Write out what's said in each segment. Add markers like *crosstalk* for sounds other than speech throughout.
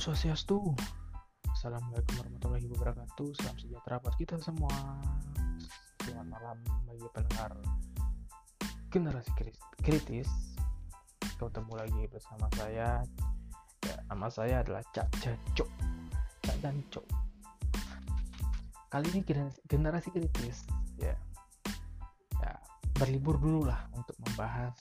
Swastiastu. Assalamualaikum warahmatullahi wabarakatuh. Salam sejahtera buat kita semua. Selamat malam bagi pendengar generasi kritis. Ketemu lagi bersama saya. Ya, nama saya adalah Cak Jancok. Cak Jancok. Kali ini generasi kritis ya. Ya, berlibur dulu lah untuk membahas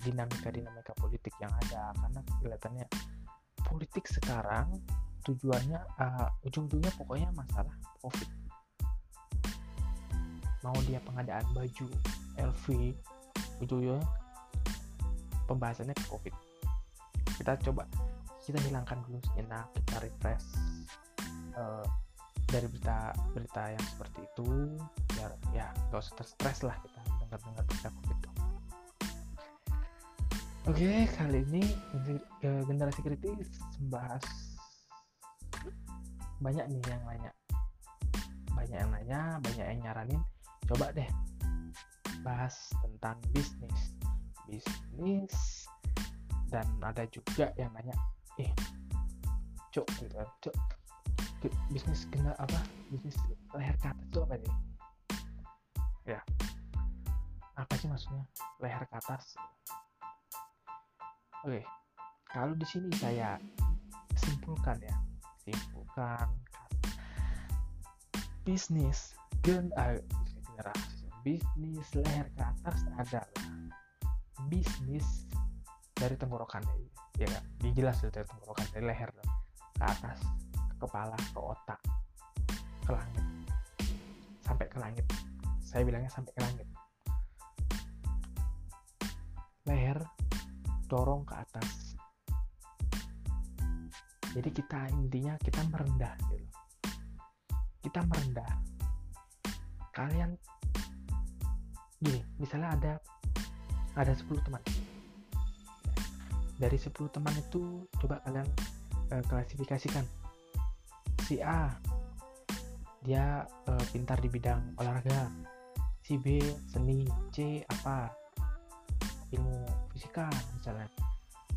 dinamika-dinamika politik yang ada karena kelihatannya politik sekarang tujuannya uh, ujung-ujungnya pokoknya masalah covid. Mau dia pengadaan baju LV ujung-ujungnya pembahasannya ke covid. Kita coba kita hilangkan dulu sejenak kita refresh uh, dari berita berita yang seperti itu biar ya gak usah stres lah kita dengar-dengar berita covid Oke, kali ini generasi kritis membahas banyak nih yang nanya. Banyak yang nanya, banyak yang nyaranin. Coba deh bahas tentang bisnis. Bisnis dan ada juga yang nanya, "Eh, cok, gitu kan, cok, bisnis kena apa? Bisnis leher ke atas itu apa nih?" Ya. Apa sih maksudnya leher ke atas? Oke, kalau di sini saya simpulkan ya, simpulkan. Bisnis gen uh, bisnis leher ke atas adalah bisnis dari tenggorokan ya kan? Dijelas dari tenggorokan dari leher ke atas ke kepala ke otak ke langit. Sampai ke langit. Saya bilangnya sampai ke langit. Leher dorong ke atas. Jadi kita intinya kita merendah gitu kita merendah. Kalian gini misalnya ada ada 10 teman. Dari 10 teman itu coba kalian uh, klasifikasikan. Si A dia uh, pintar di bidang olahraga. Si B seni. C apa? Ilmu fisika misalnya.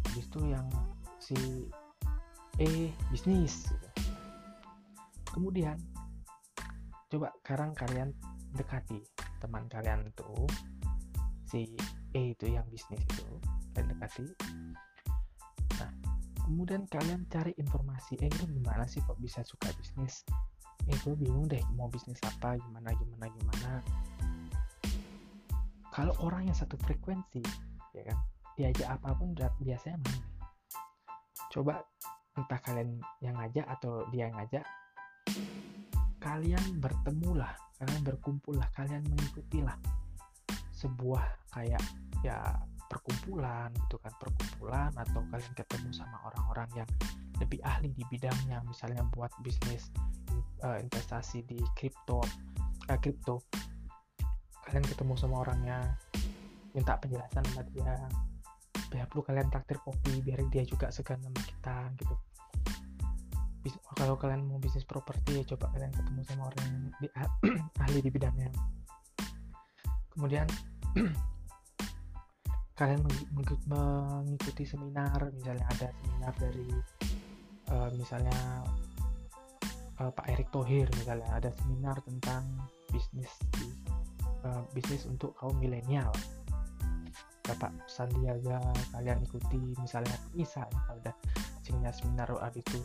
Habis itu yang si E bisnis. Kemudian coba sekarang kalian dekati teman kalian tuh si E itu yang bisnis itu kalian dekati. Nah kemudian kalian cari informasi eh itu gimana sih kok bisa suka bisnis? Eh gue bingung deh mau bisnis apa gimana gimana gimana. Kalau orang yang satu frekuensi ya kan diajak apa pun biasanya main. Coba entah kalian yang ngajak atau dia yang ngajak kalian bertemulah kalian berkumpullah kalian mengikutilah sebuah kayak ya perkumpulan gitu kan perkumpulan atau kalian ketemu sama orang-orang yang lebih ahli di bidangnya. Misalnya buat bisnis uh, investasi di kripto uh, kripto. Kalian ketemu sama orangnya minta penjelasan sama dia ya perlu kalian traktir kopi biar dia juga segan sama kita gitu. Bis, kalau kalian mau bisnis properti ya coba kalian ketemu sama orang yang di, *clears throat* ahli di bidangnya. Kemudian *clears throat* kalian mengikuti seminar. Misalnya ada seminar dari uh, misalnya uh, Pak Erick Thohir misalnya. Ada seminar tentang bisnis uh, bisnis untuk kaum milenial Bapak Sandiaga kalian ikuti misalnya misalnya kalau udah seminar seminar abis itu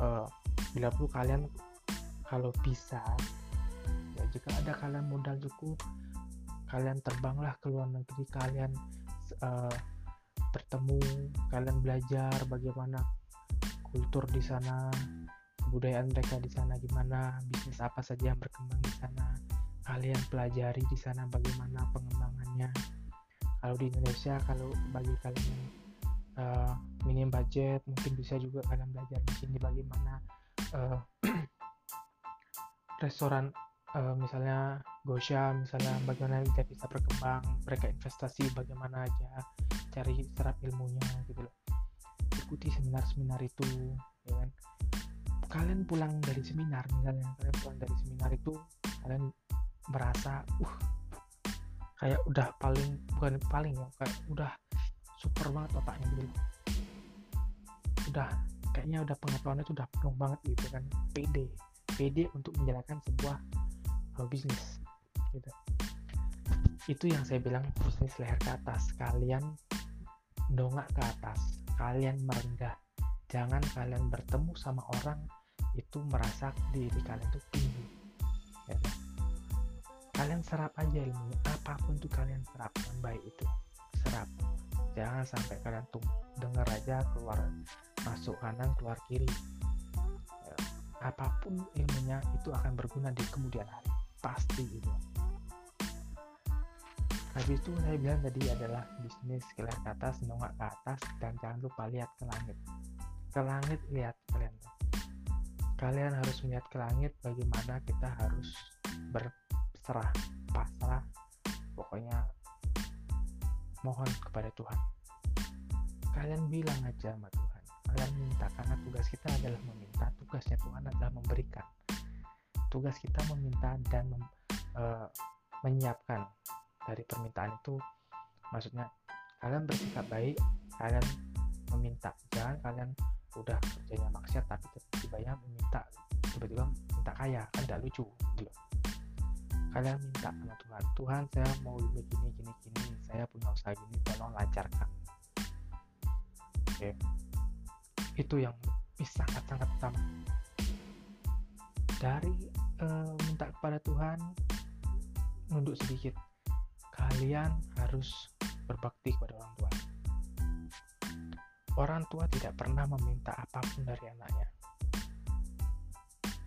uh, bila perlu kalian kalau bisa ya jika ada kalian modal cukup kalian terbanglah ke luar negeri kalian uh, bertemu kalian belajar bagaimana kultur di sana kebudayaan mereka di sana gimana bisnis apa saja yang berkembang di sana kalian pelajari di sana bagaimana pengembangannya kalau di Indonesia kalau bagi kalian uh, minim budget mungkin bisa juga kalian belajar di sini bagaimana uh, *clears throat* restoran uh, misalnya Gosha misalnya bagaimana kita bisa berkembang mereka investasi bagaimana aja cari serap ilmunya gitu loh. Ikuti seminar-seminar itu ya kan? Kalian pulang dari seminar misalnya kalian pulang dari seminar itu kalian merasa uh kayak udah paling bukan paling ya kayak udah super banget otaknya gitu udah kayaknya udah pengetahuannya itu udah penuh banget gitu kan. Pede pede untuk menjalankan sebuah uh, bisnis gitu. Itu yang saya bilang bisnis leher ke atas. Kalian dongak ke atas kalian merendah. Jangan kalian bertemu sama orang itu merasa diri kalian itu tinggi? Kalian serap aja ilmu apa pun itu kalian serap yang baik itu serap. Jangan sampai kalian tuh dengar aja keluar masuk kanan keluar kiri. Ya, apa pun ilmunya itu akan berguna di kemudian hari pasti itu. Habis itu saya bilang tadi adalah bisnis kelar ke atas nongak ke atas dan jangan lupa lihat ke langit. Ke langit lihat kalian. Kalian harus melihat ke langit bagaimana kita harus berserah pasrah. Pokoknya mohon kepada Tuhan. Kalian bilang aja sama Tuhan. Kalian minta karena tugas kita adalah meminta. Tugasnya Tuhan adalah memberikan. Tugas kita meminta dan mem, uh, menyiapkan dari permintaan itu. Maksudnya kalian bersikap baik kalian meminta. Jangan kalian udah kerjanya maksiat tapi tiba-tiba meminta. Tiba-tiba minta kaya kan tidak lucu gitu kalian minta sama Tuhan Tuhan saya mau begini gini gini saya punya usaha gini tolong lancarkan oke itu yang sangat sangat utama dari uh, minta kepada Tuhan nunduk sedikit kalian harus berbakti kepada orang tua. Orang tua tidak pernah meminta apa pun dari anaknya.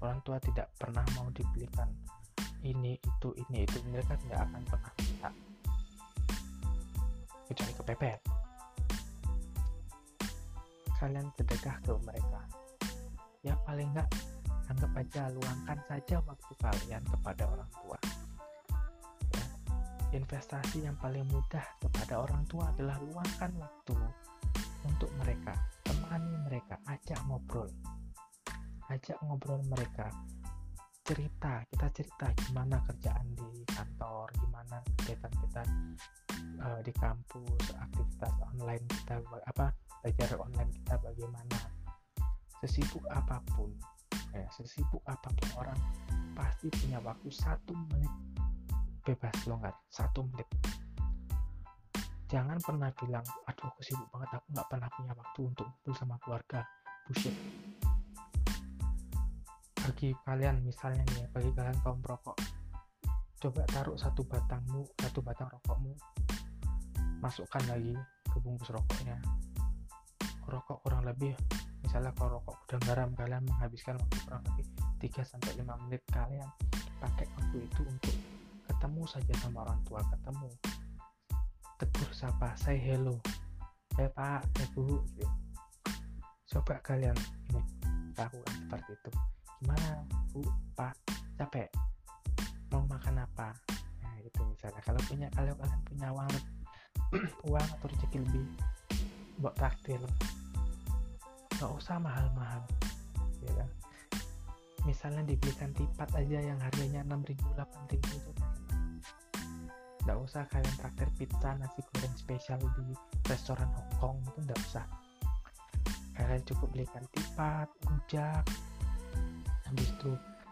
Orang tua tidak pernah mau dibelikan ini, itu, ini, itu. Mereka tidak akan pernah minta. Kecuali kepepet. Kalian sedekah ke mereka. Ya paling enggak anggap aja luangkan saja waktu kalian kepada orang tua investasi yang paling mudah kepada orang tua adalah luangkan waktu untuk mereka, temani mereka, ajak ngobrol, ajak ngobrol mereka, cerita, kita cerita gimana kerjaan di kantor, gimana kegiatan kita uh, di kampus, aktivitas online kita apa belajar online kita bagaimana, sesibuk apa pun, ya sesibuk apa pun orang pasti punya waktu satu menit. Bebas longgar satu menit. Jangan pernah bilang aduh aku sibuk banget aku nggak pernah punya waktu untuk kumpul sama keluarga. Bullshit bagi kalian misalnya nih bagi kalian kaum perokok coba taruh satu batangmu satu batang rokokmu masukkan lagi ke bungkus rokoknya. Rokok kurang lebih misalnya kalau rokok udah garam kalian menghabiskan waktu kurang lebih 3 sampai 5 menit. Kalian pakai waktu itu untuk ketemu saja sama orang tua ketemu. Tegur sapa say hello. Eh pak eh bu gitu. coba kalian ini lakukan seperti itu gimana? Bu pak capek. Mau makan apa? Nah itu misalnya. Kalau punya kalau kalian punya uang *clears throat* uang atau rezeki lebih buat traktir nggak usah mahal-mahal ya kan? Misalnya dibelikan tipat aja yang harganya 6000 8000 itu nggak usah kalian traktir pizza nasi goreng spesial di restoran Hongkong itu nggak usah. Kalian cukup belikan tipat rujak habis itu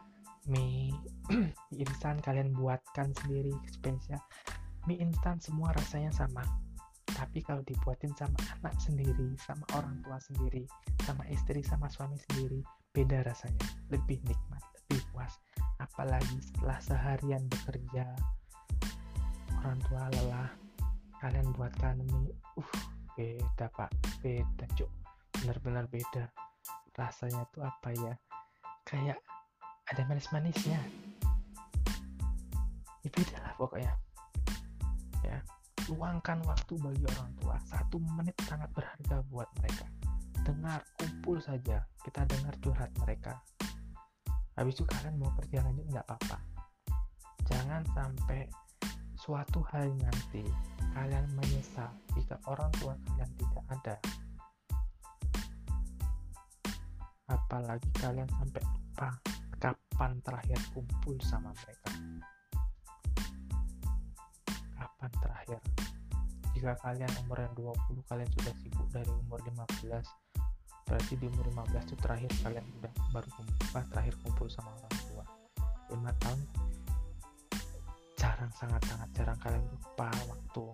*clears throat* mie, instan kalian buatkan sendiri spesial. Mie instan semua rasanya sama tapi kalau dibuatin sama anak sendiri sama orang tua sendiri sama istri sama suami sendiri beda rasanya. Lebih nikmat lebih puas. Apalagi setelah seharian bekerja orang tua lelah kalian buatkan mie uh beda pak. Beda cuk. Benar-benar beda. Rasanya tuh apa ya kayak ada manis-manisnya. Ya beda lah pokoknya. Ya luangkan waktu bagi orang tua. Satu menit sangat berharga buat mereka. Dengar kumpul saja. Kita dengar curhat mereka. Habis itu kalian mau kerja lanjut nggak apa-apa. Jangan sampai suatu hari nanti kalian menyesal jika orang tua kalian tidak ada apalagi kalian sampai lupa kapan terakhir kumpul sama mereka. Kapan terakhir? Jika kalian umur yang 20 kalian sudah sibuk dari umur 15 berarti di umur 15 itu terakhir kalian udah baru kumpul, terakhir kumpul sama orang tua. 5 tahun jarang sangat sangat jarang kalian lupa waktu.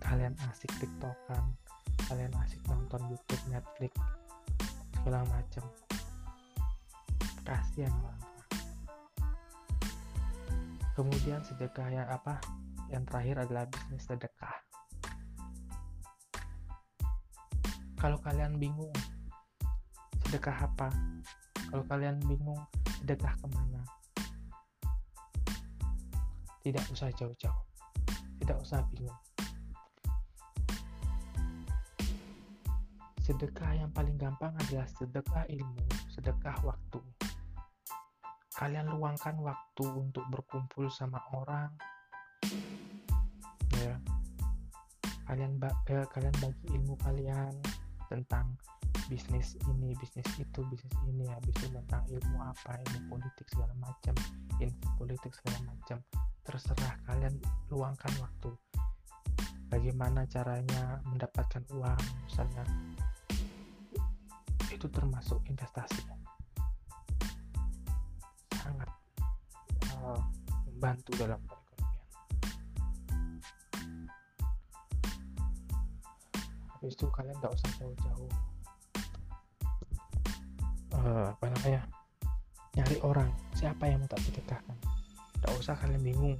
Kalian asik tiktokan kalian asik nonton YouTube Netflix segala macam kasihan orang kemudian sedekah ya apa yang terakhir adalah bisnis sedekah. Kalau kalian bingung sedekah apa? Kalau kalian bingung sedekah ke mana? Tidak usah jauh-jauh. Tidak usah bingung sedekah yang paling gampang adalah sedekah ilmu sedekah waktu. Kalian luangkan waktu untuk berkumpul sama orang ya. Kalian eh, kalian bagi ilmu kalian tentang bisnis ini bisnis itu bisnis ini habis itu tentang ilmu apa ilmu politik segala macam info politik segala macam. Terserah kalian luangkan waktu bagaimana caranya mendapatkan uang misalnya. Itu termasuk investasi. Sangat uh, membantu dalam perekonomian. Habis itu kalian nggak usah jauh-jauh uh, apa namanya nyari orang. Siapa yang mau tak sedekahkan? Nggak usah kalian bingung.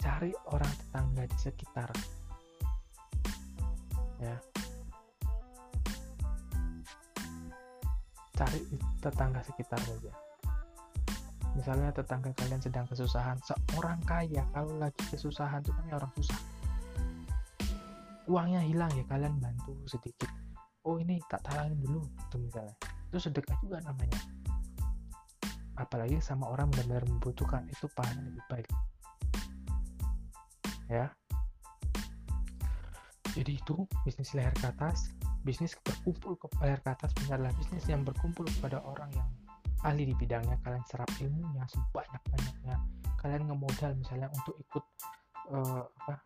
Cari orang tetangga di sekitar ya. Cari tetangga sekitar saja. Misalnya tetangga kalian sedang kesusahan seorang kaya kalau lagi kesusahan itu namanya orang susah. Uangnya hilang ya kalian bantu sedikit. Oh ini tak talangin dulu itu misalnya. Itu sedekah juga namanya. Apalagi sama orang benar-benar membutuhkan itu pahala lebih baik. Ya jadi itu bisnis leher ke atas. Bisnis berkumpul ke leher ke atas adalah bisnis yang berkumpul kepada orang yang ahli di bidangnya. Kalian serap ilmunya sebanyak-banyaknya. Kalian ngemodal misalnya untuk ikut uh, apa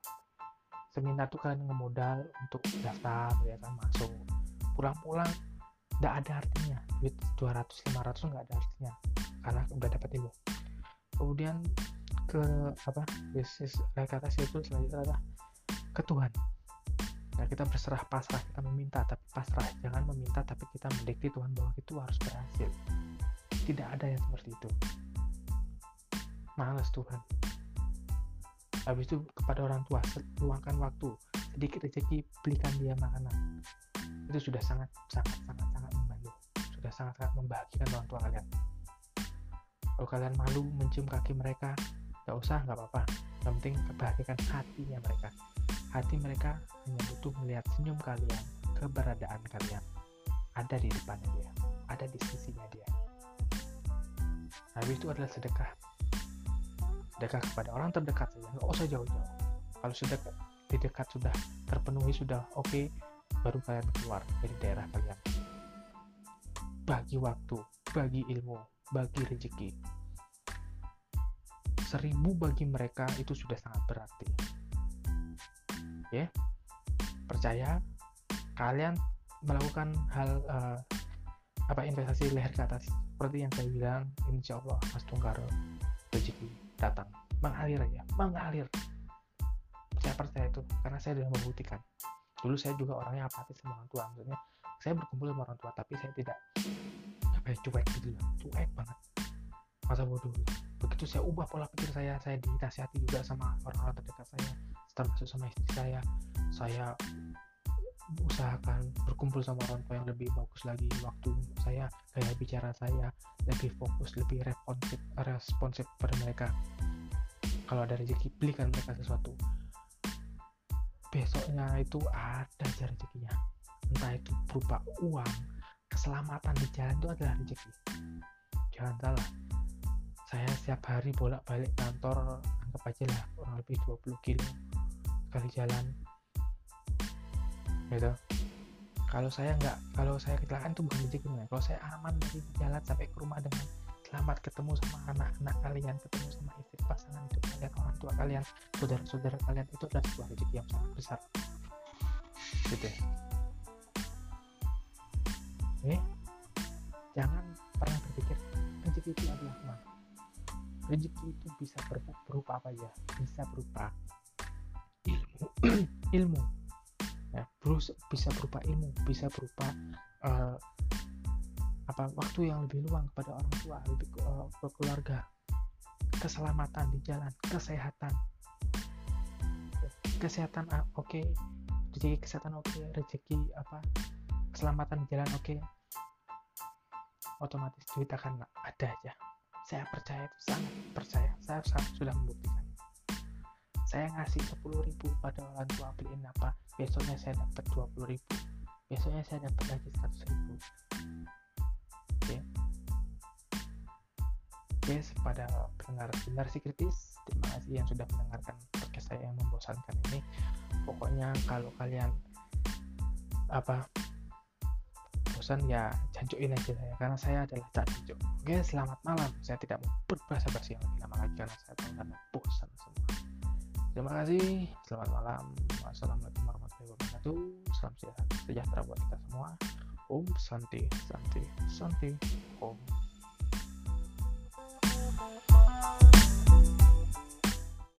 seminar tuh kalian ngemodal untuk daftar ya kan masuk. Pulang-pulang tidak ada artinya. Duit 200 500 nggak ada artinya karena udah dapat ilmu. Kemudian ke apa bisnis naik ke atas itu selanjutnya adalah ke Tuhan nah kita berserah pasrah kita meminta tapi pasrah. Jangan meminta tapi kita mendekati Tuhan bahwa itu harus berhasil. Tidak ada yang seperti itu. Malas Tuhan. Habis itu kepada orang tua luangkan waktu. Sedikit rezeki belikan dia makanan. Itu sudah sangat sangat sangat sangat membantu. Sudah sangat sangat membahagiakan orang tua kalian. Kalau kalian malu mencium kaki mereka gak usah nggak apa-apa. Yang penting kebahagiakan hatinya mereka hati mereka hanya butuh melihat senyum kalian keberadaan kalian ada di depannya dia ada di sisinya dia. Habis itu adalah sedekah. Sedekah kepada orang terdekat saja nggak usah jauh-jauh. Kalau sudah di dekat sudah terpenuhi sudah oke okay, baru kalian keluar dari daerah kalian. Bagi waktu bagi ilmu bagi rezeki. Seribu bagi mereka itu sudah sangat berarti ya percaya kalian melakukan hal uh, apa investasi leher ke atas. Seperti yang saya bilang insya Allah Mas Tunggar rezeki datang. Mengalir aja mengalir. Saya percaya itu karena saya sudah membuktikan. Dulu saya juga orangnya apatis sama orang tua maksudnya saya berkumpul sama orang tua tapi saya tidak apa ya cuek gitu loh. Cuek banget. Masa bodoh. Begitu saya ubah pola pikir saya saya dinasihati juga sama orang-orang terdekat saya termasuk sama istri saya saya usahakan berkumpul sama orang tua yang lebih bagus lagi waktu saya gaya bicara saya lebih fokus lebih responsif responsif pada mereka. Kalau ada rezeki belikan mereka sesuatu. Besoknya itu ada aja rezekinya. Entah itu berupa uang keselamatan di jalan itu adalah rezeki. Jangan salah. Saya setiap hari bolak-balik kantor anggap aja lah kurang lebih 20 kilo sekali jalan. Gitu. Kalau saya nggak kalau saya kecelakaan itu bukan rezeki kalau saya aman dari jalan sampai ke rumah dengan selamat ketemu sama anak-anak kalian ketemu sama istri pasangan itu kalian orang tua kalian saudara-saudara kalian itu adalah sebuah rezeki yang sangat besar. Gitu. Ya jangan pernah berpikir rezeki itu adalah uang rezeki itu bisa berupa, apa ya? Bisa berupa ilmu *clears throat* ilmu ya bisa berupa ilmu bisa berupa uh, apa waktu yang lebih luang kepada orang tua lebih uh, ke keluarga keselamatan di jalan kesehatan kesehatan uh, oke okay. rezeki kesehatan oke okay. rezeki apa keselamatan di jalan oke okay. otomatis duit akan ada aja saya percaya itu sangat percaya saya sudah membuktikan saya ngasih 10 ribu pada orang tua beliin apa besoknya saya dapat 20 ribu besoknya saya dapat lagi 100 ribu Oke, pada pendengar si kritis, terima kasih yang sudah mendengarkan podcast saya yang membosankan ini. Pokoknya kalau kalian apa bosan ya jancuin aja saya karena saya adalah jancu. Oke, selamat malam. Saya tidak mau berbahasa basi yang lebih lama lagi karena saya karena bosan semua. Terima kasih. Selamat malam. Wassalamualaikum warahmatullahi wabarakatuh. Salam sejahtera buat kita semua. Om Santi, Santi, Santi, Om.